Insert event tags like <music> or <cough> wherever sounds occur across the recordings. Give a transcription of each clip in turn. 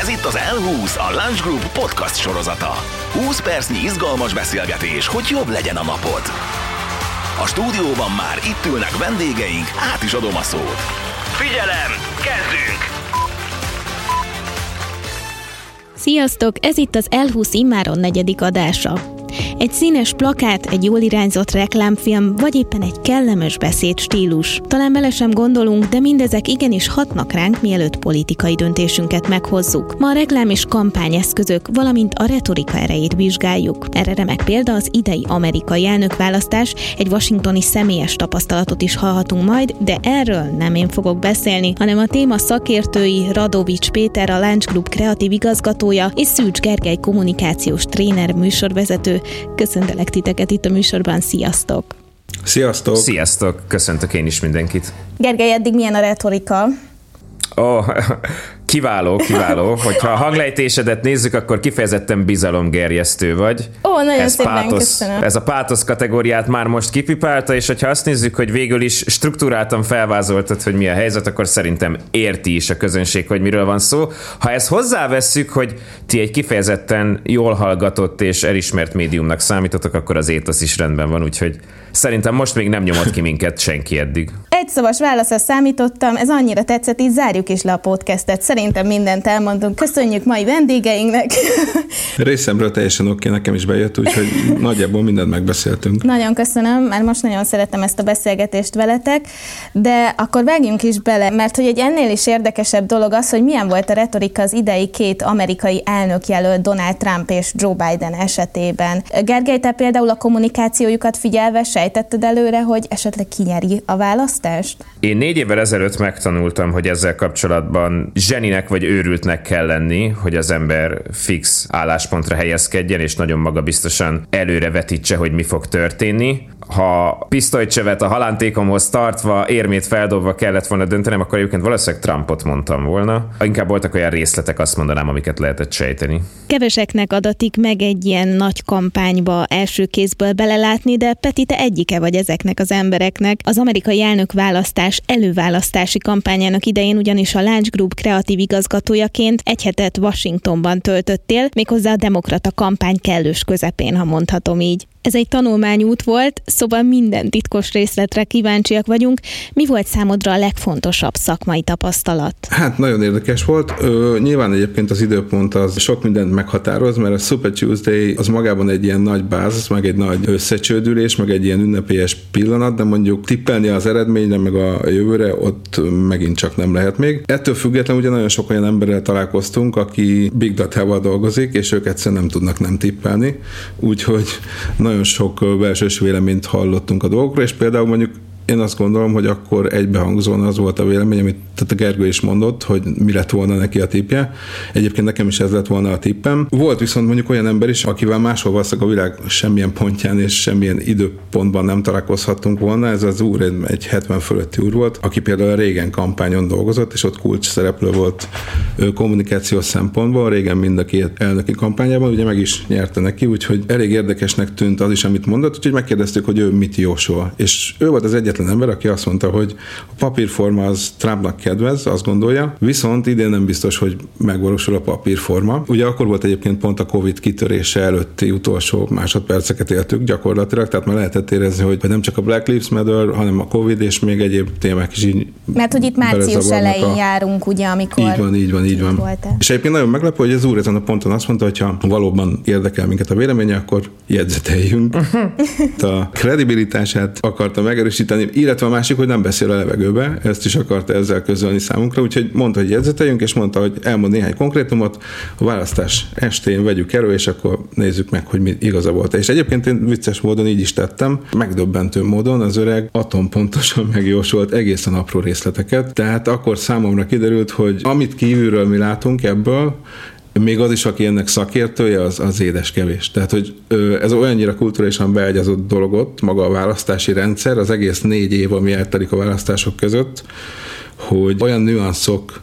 Ez itt az L20, a Lunch Group podcast sorozata. 20 percnyi izgalmas beszélgetés, hogy jobb legyen a napod. A stúdióban már itt ülnek vendégeink, át is adom a szót. Figyelem, kezdünk! Sziasztok! Ez itt az L20 immáron negyedik adása. Egy színes plakát, egy jól irányzott reklámfilm, vagy éppen egy kellemes beszédstílus. Talán bele sem gondolunk, de mindezek igenis hatnak ránk, mielőtt politikai döntésünket meghozzuk. Ma a reklám és kampányeszközök, valamint a retorika erejét vizsgáljuk. Erre remek példa az idei amerikai elnökválasztás, egy washingtoni személyes tapasztalatot is hallhatunk majd, de erről nem én fogok beszélni, hanem a téma szakértői Radovics Péter, a Lunch Group kreatív igazgatója, és Szűcs Gergely kommunikációs tréner műsorvezető. Köszöntelek titeket itt a műsorban, sziasztok! Sziasztok! Sziasztok! Köszöntök én is mindenkit! Gergely, eddig milyen a retorika? Ó, oh, <laughs> kiváló, kiváló. Hogyha a hanglejtésedet nézzük, akkor kifejezetten bizalomgerjesztő vagy. Ó, nagyon ez szépen pátosz, köszönöm. Ez a pátosz kategóriát már most kipipálta, és hogyha azt nézzük, hogy végül is struktúráltan felvázoltad, hogy mi a helyzet, akkor szerintem érti is a közönség, hogy miről van szó. Ha ezt hozzávesszük, hogy ti egy kifejezetten jól hallgatott és elismert médiumnak számítotok, akkor az étosz is rendben van, úgyhogy szerintem most még nem nyomott ki minket senki eddig. Egy szavas válaszra számítottam, ez annyira tetszett, így zárjuk is le a podcastet. Szerintem mindent elmondunk. Köszönjük mai vendégeinknek. <laughs> Részemről teljesen oké, nekem is bejött, úgyhogy nagyjából mindent megbeszéltünk. Nagyon köszönöm, már most nagyon szeretem ezt a beszélgetést veletek, de akkor vágjunk is bele, mert hogy egy ennél is érdekesebb dolog az, hogy milyen volt a retorika az idei két amerikai elnökjelölt Donald Trump és Joe Biden esetében. Gergely, te például a kommunikációjukat figyelve sejtetted előre, hogy esetleg kinyeri a választást? Én négy évvel ezelőtt megtanultam, hogy ezzel kapcsolatban zseninek vagy őrültnek kell lenni, hogy az ember fix álláspontra helyezkedjen, és nagyon magabiztosan előre vetítse, hogy mi fog történni. Ha pisztolycsevet a halántékomhoz tartva, érmét feldobva kellett volna döntenem, akkor egyébként valószínűleg Trumpot mondtam volna. Inkább voltak olyan részletek, azt mondanám, amiket lehetett sejteni. Keveseknek adatik meg egy ilyen nagy kampányba első kézből belelátni, de Peti, te egyike vagy ezeknek az embereknek. Az amerikai elnök választás előválasztási kampányának idején ugyanis a Lunch Group kreatív igazgatójaként egy hetet Washingtonban töltöttél, méghozzá a demokrata kampány kellős közepén, ha mondhatom így. Ez egy tanulmányút volt, szóval minden titkos részletre kíváncsiak vagyunk. Mi volt számodra a legfontosabb szakmai tapasztalat? Hát nagyon érdekes volt. Ö, nyilván egyébként az időpont az sok mindent meghatároz, mert a Super Tuesday az magában egy ilyen nagy báz, meg egy nagy összecsődülés, meg egy ilyen ünnepélyes pillanat, de mondjuk tippelni az eredményre, meg a jövőre ott megint csak nem lehet még. Ettől függetlenül ugye nagyon sok olyan emberrel találkoztunk, aki big data-val dolgozik, és ők egyszerűen nem tudnak nem tippelni, úgyhogy nagyon sok belsős véleményt hallottunk a dolgokról, és például mondjuk én azt gondolom, hogy akkor egybehangzóan az volt a vélemény, amit tehát a Gergő is mondott, hogy mi lett volna neki a tippje. Egyébként nekem is ez lett volna a tippem. Volt viszont mondjuk olyan ember is, akivel máshol valószínűleg a világ semmilyen pontján és semmilyen időpontban nem találkozhattunk volna. Ez az úr egy 70 fölötti úr volt, aki például a régen kampányon dolgozott, és ott kulcs szereplő volt kommunikációs szempontból. Régen mind a két elnöki kampányában, ugye meg is nyerte neki, úgyhogy elég érdekesnek tűnt az is, amit mondott, úgyhogy megkérdeztük, hogy ő mit jósol. És ő volt az egyetlen ember, aki azt mondta, hogy a papírforma az Trumpnak kedvez, azt gondolja, viszont idén nem biztos, hogy megvalósul a papírforma. Ugye akkor volt egyébként pont a Covid kitörése előtti utolsó másodperceket éltük gyakorlatilag, tehát már lehetett érezni, hogy nem csak a Black Lives Matter, hanem a Covid és még egyéb témák is így Mert hogy itt március elején a... járunk, ugye, amikor így van, így van, így van. Volt-e. És egyébként nagyon meglepő, hogy az úr ezen a ponton azt mondta, hogy ha valóban érdekel minket a véleménye, akkor jegyzeteljünk. a kredibilitását akarta megerősíteni, illetve a másik, hogy nem beszél a levegőbe, ezt is akarta ezzel közölni számunkra, úgyhogy mondta, hogy jegyzeteljünk, és mondta, hogy elmond néhány konkrétumot, a választás estén vegyük elő, és akkor nézzük meg, hogy mi igaza volt. És egyébként én vicces módon így is tettem, megdöbbentő módon az öreg atompontosan <laughs> megjósolt egészen apró részleteket, tehát akkor számomra kiderült, hogy amit kívülről mi látunk ebből, még az is, aki ennek szakértője, az, az édes kevés. Tehát, hogy ez olyannyira kulturálisan beágyazott dolgot, maga a választási rendszer, az egész négy év, ami eltelik a választások között, hogy olyan nüanszok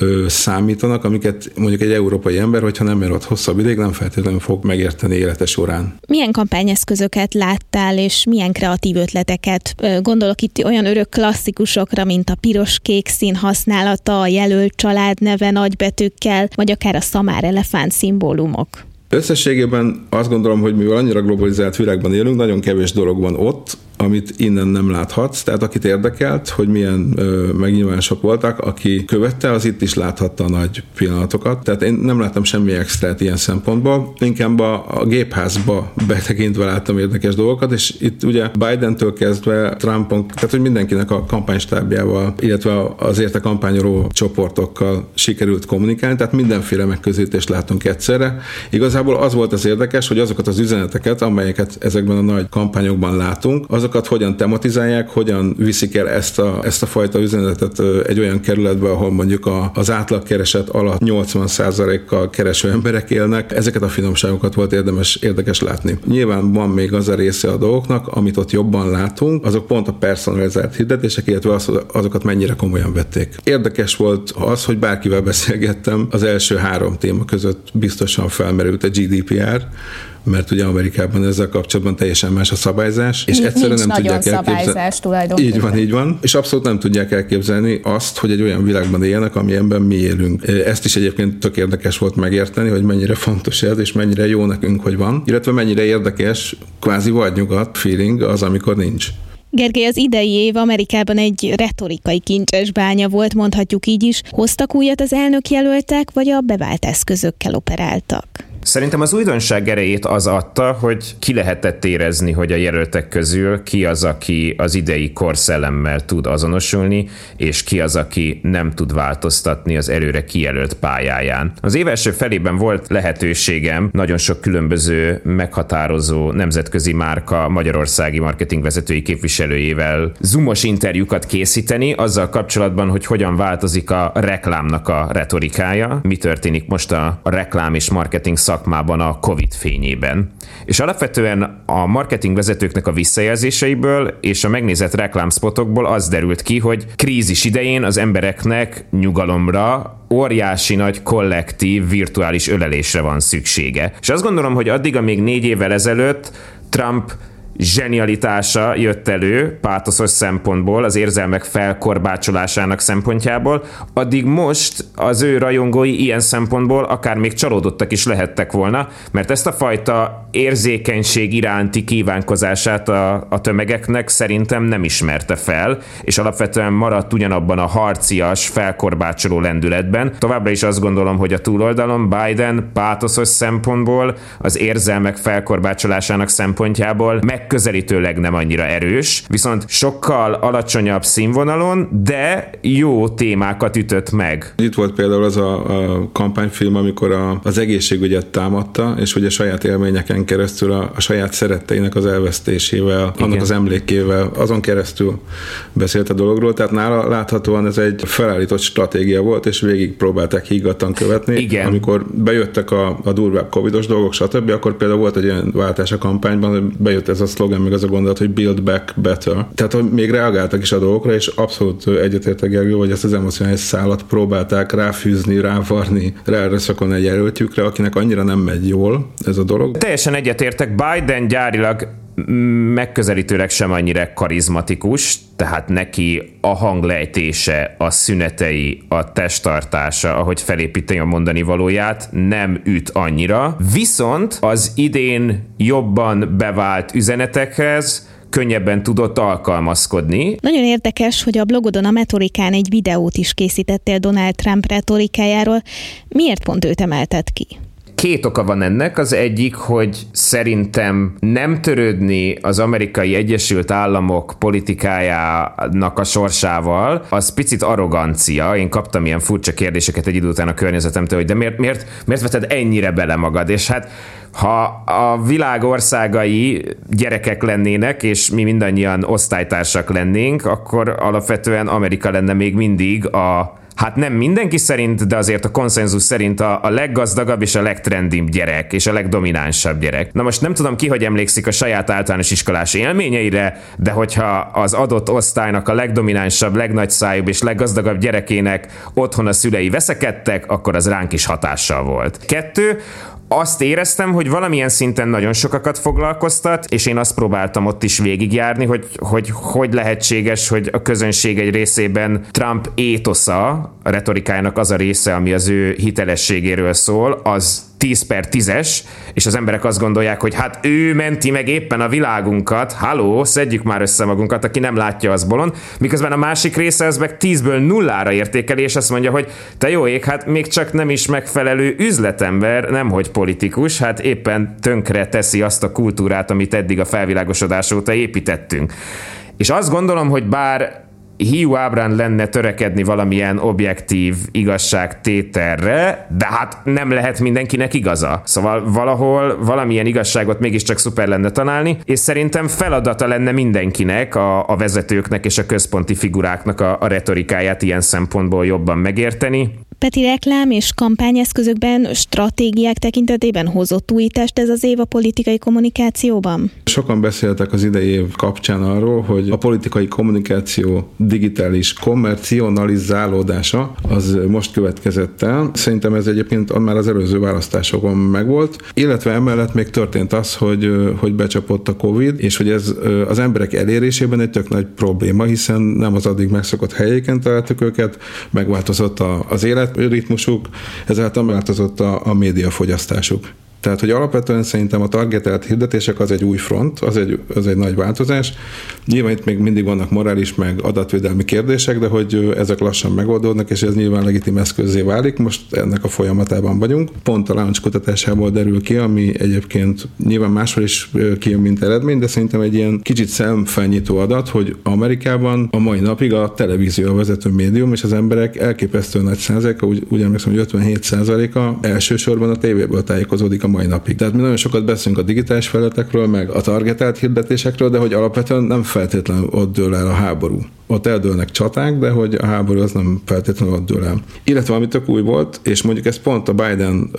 ö, számítanak, amiket mondjuk egy európai ember, hogyha nem ér ott hosszabb ideig, nem feltétlenül fog megérteni élete során. Milyen kampányeszközöket láttál, és milyen kreatív ötleteket? Gondolok itt olyan örök klasszikusokra, mint a piros-kék szín használata, a jelölt családneve nagybetűkkel, vagy akár a szamár elefánt szimbólumok. Összességében azt gondolom, hogy mivel annyira globalizált világban élünk, nagyon kevés dolog van ott, amit innen nem láthatsz. Tehát akit érdekelt, hogy milyen ö, megnyilvánulások voltak, aki követte, az itt is láthatta a nagy pillanatokat. Tehát én nem láttam semmi extrát ilyen szempontból. Inkább a, a gépházba <laughs> betekintve láttam érdekes dolgokat, és itt ugye Biden-től kezdve Trumpon, tehát hogy mindenkinek a kampánystábjával, illetve azért a kampányoló csoportokkal sikerült kommunikálni, tehát mindenféle megközelítést látunk egyszerre. Igazából az volt az érdekes, hogy azokat az üzeneteket, amelyeket ezekben a nagy kampányokban látunk, azok azokat hogyan tematizálják, hogyan viszik el ezt a, ezt a fajta üzenetet egy olyan kerületbe, ahol mondjuk a, az átlagkereset alatt 80%-kal kereső emberek élnek. Ezeket a finomságokat volt érdemes, érdekes látni. Nyilván van még az a része a dolgoknak, amit ott jobban látunk, azok pont a personalizált hirdetések, illetve az, azokat mennyire komolyan vették. Érdekes volt az, hogy bárkivel beszélgettem, az első három téma között biztosan felmerült a GDPR, mert ugye Amerikában ezzel kapcsolatban teljesen más a szabályzás, és egyszerűen nem tudják elképzelni. Így van, így van, és abszolút nem tudják elképzelni azt, hogy egy olyan világban éljenek, amilyenben mi élünk. Ezt is egyébként tök érdekes volt megérteni, hogy mennyire fontos ez, és mennyire jó nekünk, hogy van, illetve mennyire érdekes, kvázi vagy nyugat feeling az, amikor nincs. Gergely, az idei év Amerikában egy retorikai kincses bánya volt, mondhatjuk így is. Hoztak újat az elnök jelöltek, vagy a bevált eszközökkel operáltak? Szerintem az újdonság erejét az adta, hogy ki lehetett érezni, hogy a jelöltek közül ki az, aki az idei korszellemmel tud azonosulni, és ki az, aki nem tud változtatni az előre kijelölt pályáján. Az év első felében volt lehetőségem nagyon sok különböző meghatározó nemzetközi márka magyarországi marketingvezetői képviselőjével zoomos interjúkat készíteni, azzal kapcsolatban, hogy hogyan változik a reklámnak a retorikája, mi történik most a reklám és marketing szakmában a COVID fényében. És alapvetően a marketing vezetőknek a visszajelzéseiből és a megnézett reklámspotokból az derült ki, hogy krízis idején az embereknek nyugalomra, óriási nagy kollektív virtuális ölelésre van szüksége. És azt gondolom, hogy addig, amíg négy évvel ezelőtt Trump zsenialitása jött elő pátoszos szempontból, az érzelmek felkorbácsolásának szempontjából, addig most az ő rajongói ilyen szempontból akár még csalódottak is lehettek volna, mert ezt a fajta érzékenység iránti kívánkozását a, a tömegeknek szerintem nem ismerte fel, és alapvetően maradt ugyanabban a harcias, felkorbácsoló lendületben. Továbbra is azt gondolom, hogy a túloldalon Biden pátoszos szempontból, az érzelmek felkorbácsolásának szempontjából meg megközelítőleg nem annyira erős, viszont sokkal alacsonyabb színvonalon, de jó témákat ütött meg. Itt volt például az a, a kampányfilm, amikor a, az egészségügyet támadta, és a saját élményeken keresztül a, a saját szeretteinek az elvesztésével, Igen. annak az emlékével, azon keresztül beszélt a dologról, tehát nála láthatóan ez egy felállított stratégia volt, és végig próbálták higgadtan követni. Igen. Amikor bejöttek a, a durvább covidos dolgok, stb., akkor például volt egy olyan váltás a kampányban, hogy bejött ez a szlogen, meg az a gondolat, hogy build back better. Tehát, hogy még reagáltak is a dolgokra, és abszolút egyetértek Gergő, hogy ezt az emocionális szállat próbálták ráfűzni, rávarni, ráerőszakolni egy jelöltjükre, akinek annyira nem megy jól ez a dolog. Teljesen egyetértek, Biden gyárilag megközelítőleg sem annyira karizmatikus, tehát neki a hanglejtése, a szünetei, a testtartása, ahogy felépíteni a mondani valóját, nem üt annyira. Viszont az idén jobban bevált üzenetekhez könnyebben tudott alkalmazkodni. Nagyon érdekes, hogy a blogodon a metorikán egy videót is készítettél Donald Trump retorikájáról. Miért pont őt emelted ki? Két oka van ennek. Az egyik, hogy szerintem nem törődni az amerikai Egyesült Államok politikájának a sorsával, az picit arrogancia. Én kaptam ilyen furcsa kérdéseket egy idő után a környezetemtől, hogy de miért, miért, miért veted ennyire bele magad? És hát ha a világ országai gyerekek lennének, és mi mindannyian osztálytársak lennénk, akkor alapvetően Amerika lenne még mindig a hát nem mindenki szerint, de azért a konszenzus szerint a, a leggazdagabb és a legtrendibb gyerek, és a legdominánsabb gyerek. Na most nem tudom ki, hogy emlékszik a saját általános iskolás élményeire, de hogyha az adott osztálynak a legdominánsabb, legnagyszájúbb és leggazdagabb gyerekének otthon a szülei veszekedtek, akkor az ránk is hatással volt. Kettő, azt éreztem, hogy valamilyen szinten nagyon sokakat foglalkoztat, és én azt próbáltam ott is végigjárni, hogy hogy, hogy lehetséges, hogy a közönség egy részében Trump étosza, a retorikájának az a része, ami az ő hitelességéről szól, az 10 per 10-es, és az emberek azt gondolják, hogy hát ő menti meg éppen a világunkat, haló, szedjük már össze magunkat, aki nem látja, az bolond, miközben a másik része az meg 10-ből nullára értékeli, és azt mondja, hogy te jó ég, hát még csak nem is megfelelő üzletember, nemhogy politikus, hát éppen tönkre teszi azt a kultúrát, amit eddig a felvilágosodás óta építettünk. És azt gondolom, hogy bár hiú ábrán lenne törekedni valamilyen objektív igazságtételre, de hát nem lehet mindenkinek igaza. Szóval valahol valamilyen igazságot mégiscsak szuper lenne találni, és szerintem feladata lenne mindenkinek, a, a vezetőknek és a központi figuráknak a, a retorikáját ilyen szempontból jobban megérteni. Peti reklám és kampányeszközökben, stratégiák tekintetében hozott újítást ez az év a politikai kommunikációban? Sokan beszéltek az idei év kapcsán arról, hogy a politikai kommunikáció digitális kommercionalizálódása az most következett el. Szerintem ez egyébként már az előző választásokon megvolt, illetve emellett még történt az, hogy, hogy becsapott a Covid, és hogy ez az emberek elérésében egy tök nagy probléma, hiszen nem az addig megszokott helyeken találtuk őket, megváltozott az életritmusuk, ezáltal megváltozott a, a médiafogyasztásuk. Tehát, hogy alapvetően szerintem a targetelt hirdetések az egy új front, az egy, az egy nagy változás. Nyilván itt még mindig vannak morális meg adatvédelmi kérdések, de hogy ezek lassan megoldódnak, és ez nyilván legitim eszközé válik. Most ennek a folyamatában vagyunk. Pont a Launch kutatásából derül ki, ami egyébként nyilván máshol is kijön, mint eredmény, de szerintem egy ilyen kicsit szemfelnyitó adat, hogy Amerikában a mai napig a televízió a vezető médium, és az emberek elképesztő nagy százaléka, úgy, úgy emlékszem, hogy 57 százaléka elsősorban a tévéből tájékozódik a mai napig. Tehát mi nagyon sokat beszélünk a digitális felületekről, meg a targetált hirdetésekről, de hogy alapvetően nem feltétlenül ott dől el a háború ott eldőlnek csaták, de hogy a háború az nem feltétlenül ott dől el. Illetve ami tök új volt, és mondjuk ez pont a Biden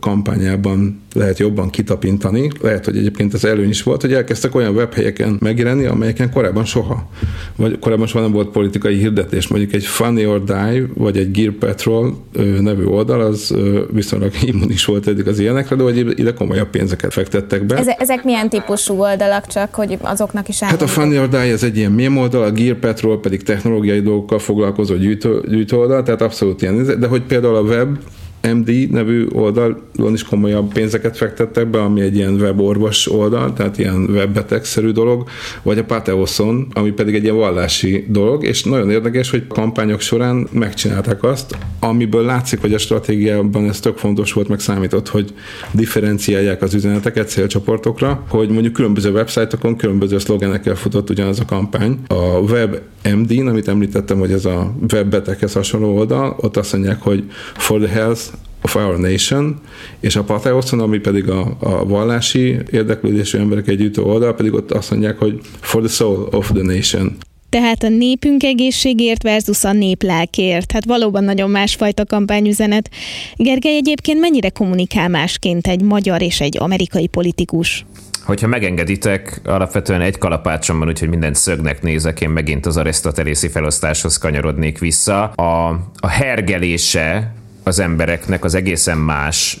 kampányában lehet jobban kitapintani, lehet, hogy egyébként ez előny is volt, hogy elkezdtek olyan webhelyeken megjelenni, amelyeken korábban soha, vagy korábban soha nem volt politikai hirdetés. Mondjuk egy Funny or Die, vagy egy Gear Patrol nevű oldal, az viszonylag <laughs> immunis volt eddig az ilyenekre, de hogy ide komolyabb pénzeket fektettek be. Ezek milyen típusú oldalak, csak hogy azoknak is Hát a Funny or Die ez egy ilyen mém oldal, a Gear Patrol pedig technológiai dolgokkal foglalkozó gyűjtő, gyűjtő oldal, tehát abszolút ilyen. De hogy például a web MD nevű oldalon is komolyabb pénzeket fektettek be, ami egy ilyen weborvos oldal, tehát ilyen webbetegszerű dolog, vagy a Pateoson, ami pedig egy ilyen vallási dolog, és nagyon érdekes, hogy kampányok során megcsinálták azt, amiből látszik, hogy a stratégiában ez tök fontos volt, meg számított, hogy differenciálják az üzeneteket célcsoportokra, hogy mondjuk különböző websájtokon különböző szlogenekkel futott ugyanaz a kampány. A web MD-n, amit említettem, hogy ez a webbeteghez hasonló oldal, ott azt mondják, hogy for the health of Our Nation, és a Pateoson, ami pedig a, a vallási érdeklődésű emberek együtt oldal, pedig ott azt mondják, hogy for the soul of the nation. Tehát a népünk egészségért versus a nép lelkért. Hát valóban nagyon másfajta kampányüzenet. Gergely egyébként mennyire kommunikál másként egy magyar és egy amerikai politikus? Hogyha megengeditek, alapvetően egy kalapácsom van, úgyhogy minden szögnek nézek, én megint az arisztotelészi felosztáshoz kanyarodnék vissza. A, a hergelése az embereknek az egészen más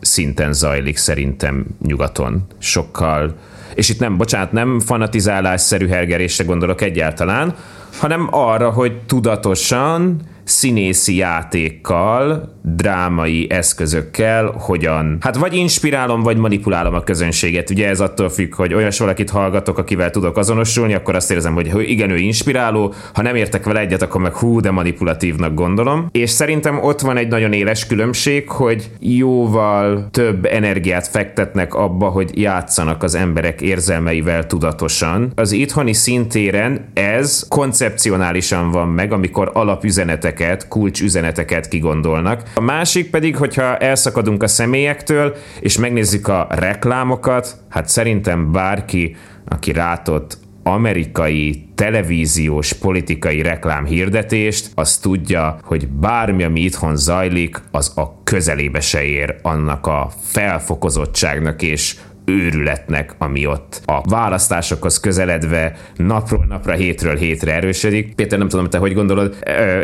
szinten zajlik szerintem nyugaton. Sokkal, és itt nem, bocsánat, nem fanatizálásszerű hergerésre gondolok egyáltalán, hanem arra, hogy tudatosan színészi játékkal, drámai eszközökkel hogyan, hát vagy inspirálom, vagy manipulálom a közönséget. Ugye ez attól függ, hogy olyas valakit hallgatok, akivel tudok azonosulni, akkor azt érzem, hogy igen, ő inspiráló, ha nem értek vele egyet, akkor meg hú, de manipulatívnak gondolom. És szerintem ott van egy nagyon éles különbség, hogy jóval több energiát fektetnek abba, hogy játszanak az emberek érzelmeivel tudatosan. Az itthoni szintéren ez koncepcionálisan van meg, amikor alapüzenetek üzeneteket, kulcsüzeneteket kigondolnak. A másik pedig, hogyha elszakadunk a személyektől, és megnézzük a reklámokat, hát szerintem bárki, aki rátott amerikai televíziós politikai reklám hirdetést, az tudja, hogy bármi, ami itthon zajlik, az a közelébe se ér annak a felfokozottságnak és őrületnek, ami ott a választásokhoz közeledve napról napra, hétről hétre erősödik. Péter, nem tudom, te hogy gondolod,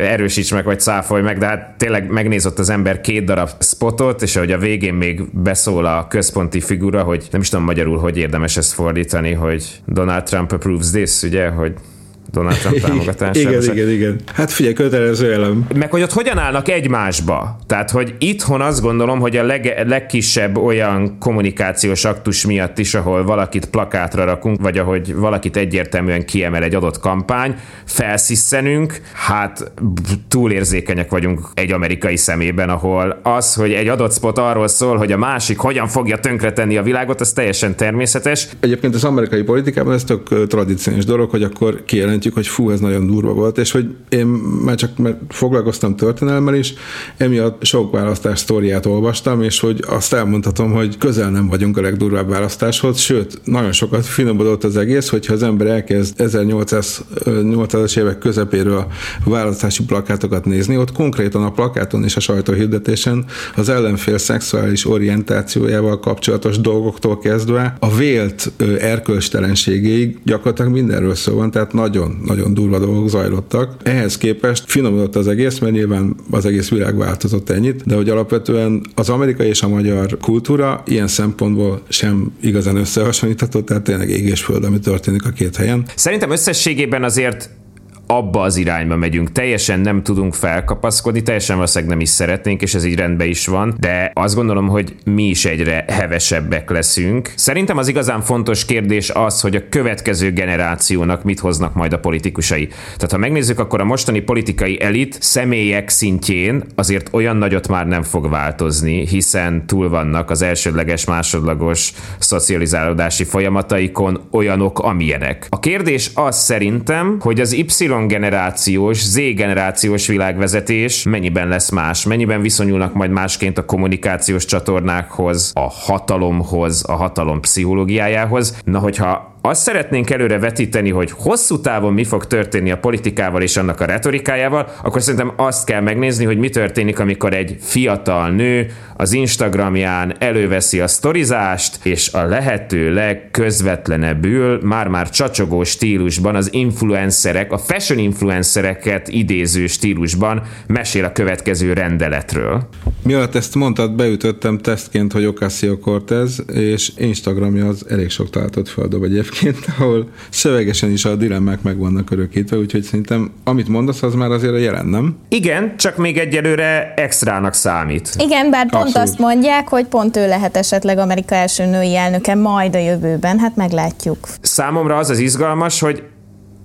erősíts meg, vagy száfolj meg, de hát tényleg megnézott az ember két darab spotot, és ahogy a végén még beszól a központi figura, hogy nem is tudom magyarul, hogy érdemes ezt fordítani, hogy Donald Trump approves this, ugye, hogy Donald Trump <laughs> támogatására. igen, igen, igen. Hát figyelj, kötelező elem. Meg hogy ott hogyan állnak egymásba. Tehát, hogy itthon azt gondolom, hogy a leg, legkisebb olyan kommunikációs aktus miatt is, ahol valakit plakátra rakunk, vagy ahogy valakit egyértelműen kiemel egy adott kampány, felsziszenünk, hát túlérzékenyek vagyunk egy amerikai szemében, ahol az, hogy egy adott spot arról szól, hogy a másik hogyan fogja tönkretenni a világot, az teljesen természetes. Egyébként az amerikai politikában ez tök tradicionális dolog, hogy akkor kijelent kijelentjük, hogy fú, ez nagyon durva volt, és hogy én már csak mert foglalkoztam történelemmel is, emiatt sok választás sztoriát olvastam, és hogy azt elmondhatom, hogy közel nem vagyunk a legdurvább választáshoz, sőt, nagyon sokat finomodott az egész, hogyha az ember elkezd 1800-as évek közepéről választási plakátokat nézni, ott konkrétan a plakáton és a sajtóhirdetésen az ellenfél szexuális orientációjával kapcsolatos dolgoktól kezdve a vélt erkölcstelenségéig gyakorlatilag mindenről szó van, tehát nagyon nagyon durva dolgok zajlottak. Ehhez képest finomodott az egész, mert nyilván az egész világ változott ennyit, de hogy alapvetően az amerikai és a magyar kultúra ilyen szempontból sem igazán összehasonlítható, tehát tényleg égés föld, ami történik a két helyen. Szerintem összességében azért abba az irányba megyünk. Teljesen nem tudunk felkapaszkodni, teljesen valószínűleg nem is szeretnénk, és ez így rendben is van, de azt gondolom, hogy mi is egyre hevesebbek leszünk. Szerintem az igazán fontos kérdés az, hogy a következő generációnak mit hoznak majd a politikusai. Tehát ha megnézzük, akkor a mostani politikai elit személyek szintjén azért olyan nagyot már nem fog változni, hiszen túl vannak az elsődleges, másodlagos szocializálódási folyamataikon olyanok, amilyenek. A kérdés az szerintem, hogy az Y generációs, Z generációs világvezetés mennyiben lesz más, mennyiben viszonyulnak majd másként a kommunikációs csatornákhoz, a hatalomhoz, a hatalom pszichológiájához. Na, hogyha azt szeretnénk előre vetíteni, hogy hosszú távon mi fog történni a politikával és annak a retorikájával, akkor szerintem azt kell megnézni, hogy mi történik, amikor egy fiatal nő az Instagramján előveszi a sztorizást, és a lehető legközvetlenebbül, már-már csacsogó stílusban az influencerek, a fashion influencereket idéző stílusban mesél a következő rendeletről. Miatt ezt mondtad, beütöttem tesztként, hogy Ocasio-Cortez, és Instagramja az elég sok találatot feldob egyébként egyébként, ahol szövegesen is a dilemmák meg vannak örökítve, úgyhogy szerintem amit mondasz, az már azért a jelen, nem? Igen, csak még egyelőre extrának számít. Igen, bár pont Abszolút. azt mondják, hogy pont ő lehet esetleg Amerika első női elnöke majd a jövőben, hát meglátjuk. Számomra az az izgalmas, hogy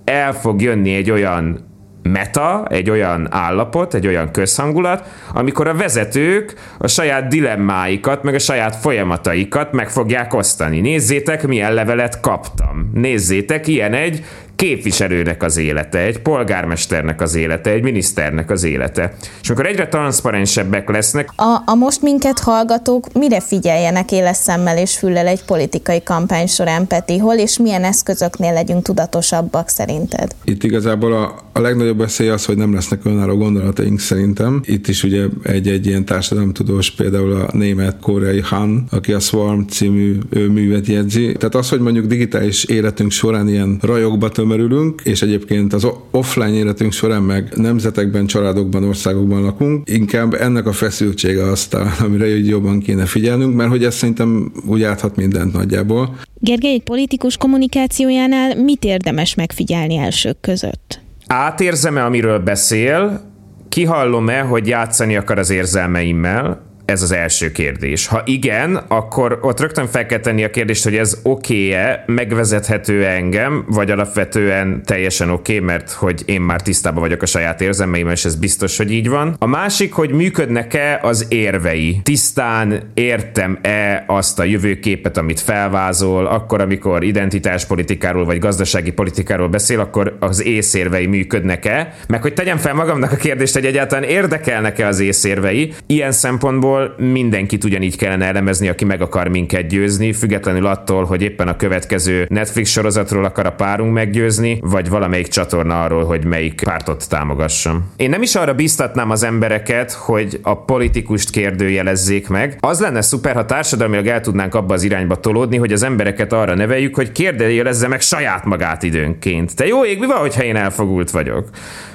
el fog jönni egy olyan meta, egy olyan állapot, egy olyan közhangulat, amikor a vezetők a saját dilemmáikat, meg a saját folyamataikat meg fogják osztani. Nézzétek, milyen levelet kaptam. Nézzétek, ilyen egy képviselőnek az élete, egy polgármesternek az élete, egy miniszternek az élete. És amikor egyre transzparensebbek lesznek. A, a most minket hallgatók mire figyeljenek éles szemmel és füllel egy politikai kampány során, Peti? Hol és milyen eszközöknél legyünk tudatosabbak szerinted? Itt igazából a, a legnagyobb veszély az, hogy nem lesznek önálló gondolataink szerintem. Itt is ugye egy-egy ilyen társadalomtudós, például a német koreai Han, aki a Swarm című művet jegyzi. Tehát az, hogy mondjuk digitális életünk során ilyen rajokba tömörülünk, és egyébként az offline életünk során meg nemzetekben, családokban, országokban lakunk, inkább ennek a feszültsége aztán, amire jobban kéne figyelnünk, mert hogy ez szerintem úgy áthat mindent nagyjából. Gergely, egy politikus kommunikációjánál mit érdemes megfigyelni elsők között? Átérzem-e, amiről beszél, kihallom-e, hogy játszani akar az érzelmeimmel, ez az első kérdés. Ha igen, akkor ott rögtön fel kell tenni a kérdést, hogy ez oké-e, megvezethető engem, vagy alapvetően teljesen oké, mert hogy én már tisztában vagyok a saját érzelmeimmel, és ez biztos, hogy így van. A másik, hogy működnek-e az érvei. Tisztán értem-e azt a jövőképet, amit felvázol, akkor, amikor identitáspolitikáról vagy gazdasági politikáról beszél, akkor az észérvei működnek-e, meg hogy tegyem fel magamnak a kérdést, hogy egyáltalán érdekelnek-e az észérvei. Ilyen szempontból igazából mindenkit ugyanígy kellene elemezni, aki meg akar minket győzni, függetlenül attól, hogy éppen a következő Netflix sorozatról akar a párunk meggyőzni, vagy valamelyik csatorna arról, hogy melyik pártot támogassam. Én nem is arra biztatnám az embereket, hogy a politikust kérdőjelezzék meg. Az lenne szuper, ha társadalmilag el tudnánk abba az irányba tolódni, hogy az embereket arra neveljük, hogy kérdőjelezze meg saját magát időnként. Te jó ég, mi van, hogyha én elfogult vagyok?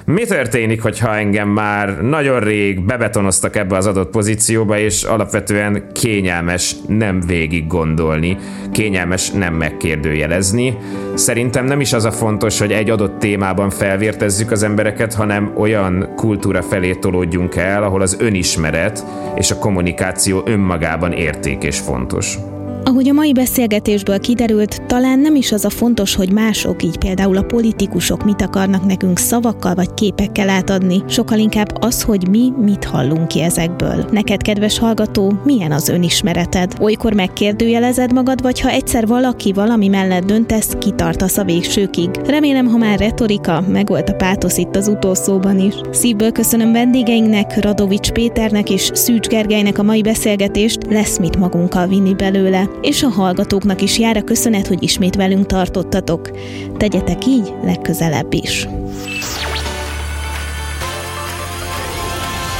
Mi történik, hogyha engem már nagyon rég bebetonoztak ebbe az adott pozícióba, és alapvetően kényelmes nem végig gondolni, kényelmes nem megkérdőjelezni. Szerintem nem is az a fontos, hogy egy adott témában felvértezzük az embereket, hanem olyan kultúra felé tolódjunk el, ahol az önismeret és a kommunikáció önmagában érték és fontos. Ahogy a mai beszélgetésből kiderült, talán nem is az a fontos, hogy mások, így például a politikusok mit akarnak nekünk szavakkal vagy képekkel átadni, sokkal inkább az, hogy mi mit hallunk ki ezekből. Neked, kedves hallgató, milyen az önismereted? Olykor megkérdőjelezed magad, vagy ha egyszer valaki valami mellett döntesz, kitartasz a végsőkig. Remélem, ha már retorika, meg volt a pátosz itt az utószóban is. Szívből köszönöm vendégeinknek, Radovics Péternek és Szűcs Gergelynek a mai beszélgetést, lesz mit magunkkal vinni belőle és a hallgatóknak is jár a köszönet, hogy ismét velünk tartottatok. Tegyetek így legközelebb is.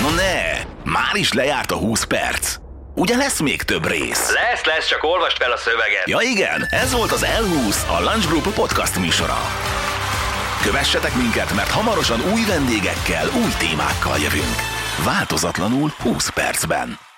Na ne, már is lejárt a 20 perc. Ugye lesz még több rész? Lesz, lesz, csak olvast fel a szöveget. Ja igen, ez volt az L20, a Lunch Group podcast műsora. Kövessetek minket, mert hamarosan új vendégekkel, új témákkal jövünk. Változatlanul 20 percben.